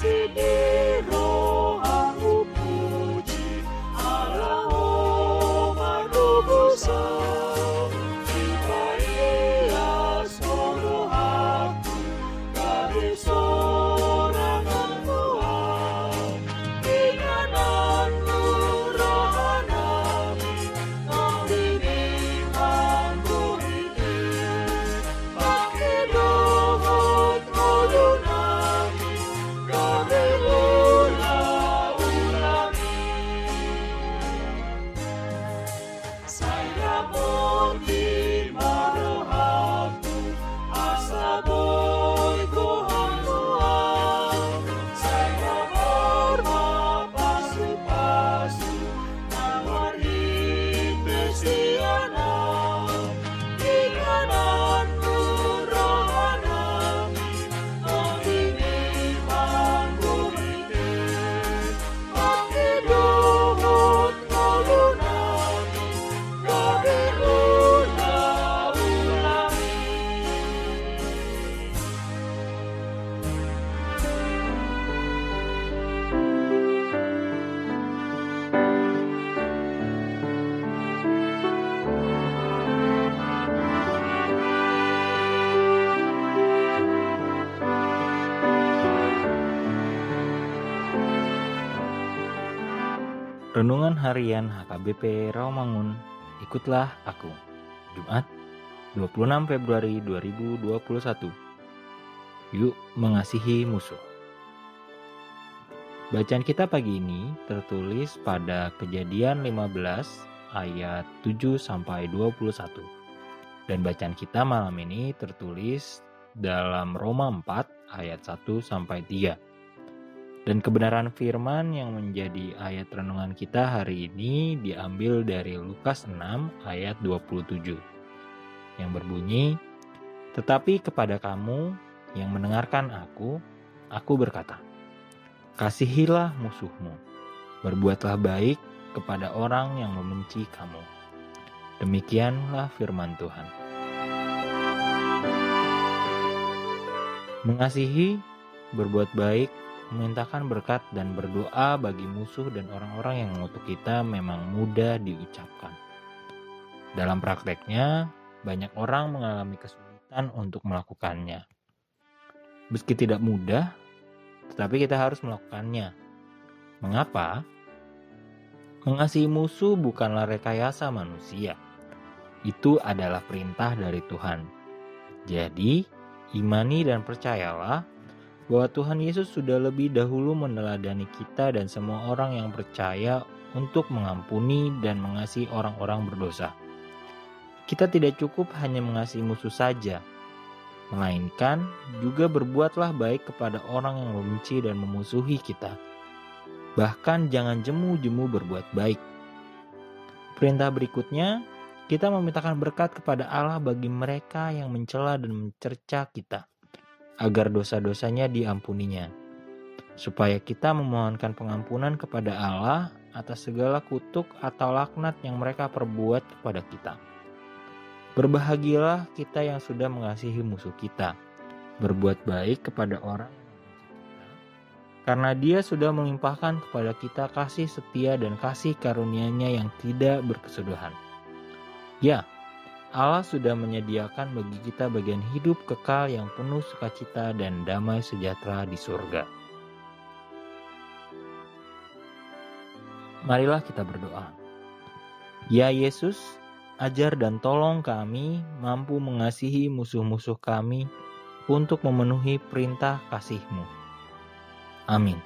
possible. Renungan Harian HKBP Rawamangun, ikutlah aku. Jumat, 26 Februari 2021. Yuk mengasihi musuh. Bacaan kita pagi ini tertulis pada Kejadian 15 ayat 7 sampai 21. Dan bacaan kita malam ini tertulis dalam Roma 4 ayat 1 sampai 3. Dan kebenaran firman yang menjadi ayat renungan kita hari ini diambil dari Lukas 6 ayat 27 yang berbunyi, Tetapi kepada kamu yang mendengarkan aku, aku berkata, Kasihilah musuhmu, berbuatlah baik kepada orang yang membenci kamu. Demikianlah firman Tuhan. Mengasihi, berbuat baik, memintakan berkat dan berdoa bagi musuh dan orang-orang yang mengutuk kita memang mudah diucapkan. Dalam prakteknya, banyak orang mengalami kesulitan untuk melakukannya. Meski tidak mudah, tetapi kita harus melakukannya. Mengapa? Mengasihi musuh bukanlah rekayasa manusia. Itu adalah perintah dari Tuhan. Jadi, imani dan percayalah bahwa Tuhan Yesus sudah lebih dahulu meneladani kita dan semua orang yang percaya untuk mengampuni dan mengasihi orang-orang berdosa. Kita tidak cukup hanya mengasihi musuh saja, melainkan juga berbuatlah baik kepada orang yang membenci dan memusuhi kita. Bahkan jangan jemu-jemu berbuat baik. Perintah berikutnya, kita memintakan berkat kepada Allah bagi mereka yang mencela dan mencerca kita agar dosa-dosanya diampuninya, supaya kita memohonkan pengampunan kepada Allah atas segala kutuk atau laknat yang mereka perbuat kepada kita. Berbahagialah kita yang sudah mengasihi musuh kita, berbuat baik kepada orang karena dia sudah melimpahkan kepada kita kasih setia dan kasih karunia-Nya yang tidak berkesudahan. Ya, Allah sudah menyediakan bagi kita bagian hidup kekal yang penuh sukacita dan damai sejahtera di surga. Marilah kita berdoa. Ya Yesus, ajar dan tolong kami mampu mengasihi musuh-musuh kami untuk memenuhi perintah kasih-Mu. Amin.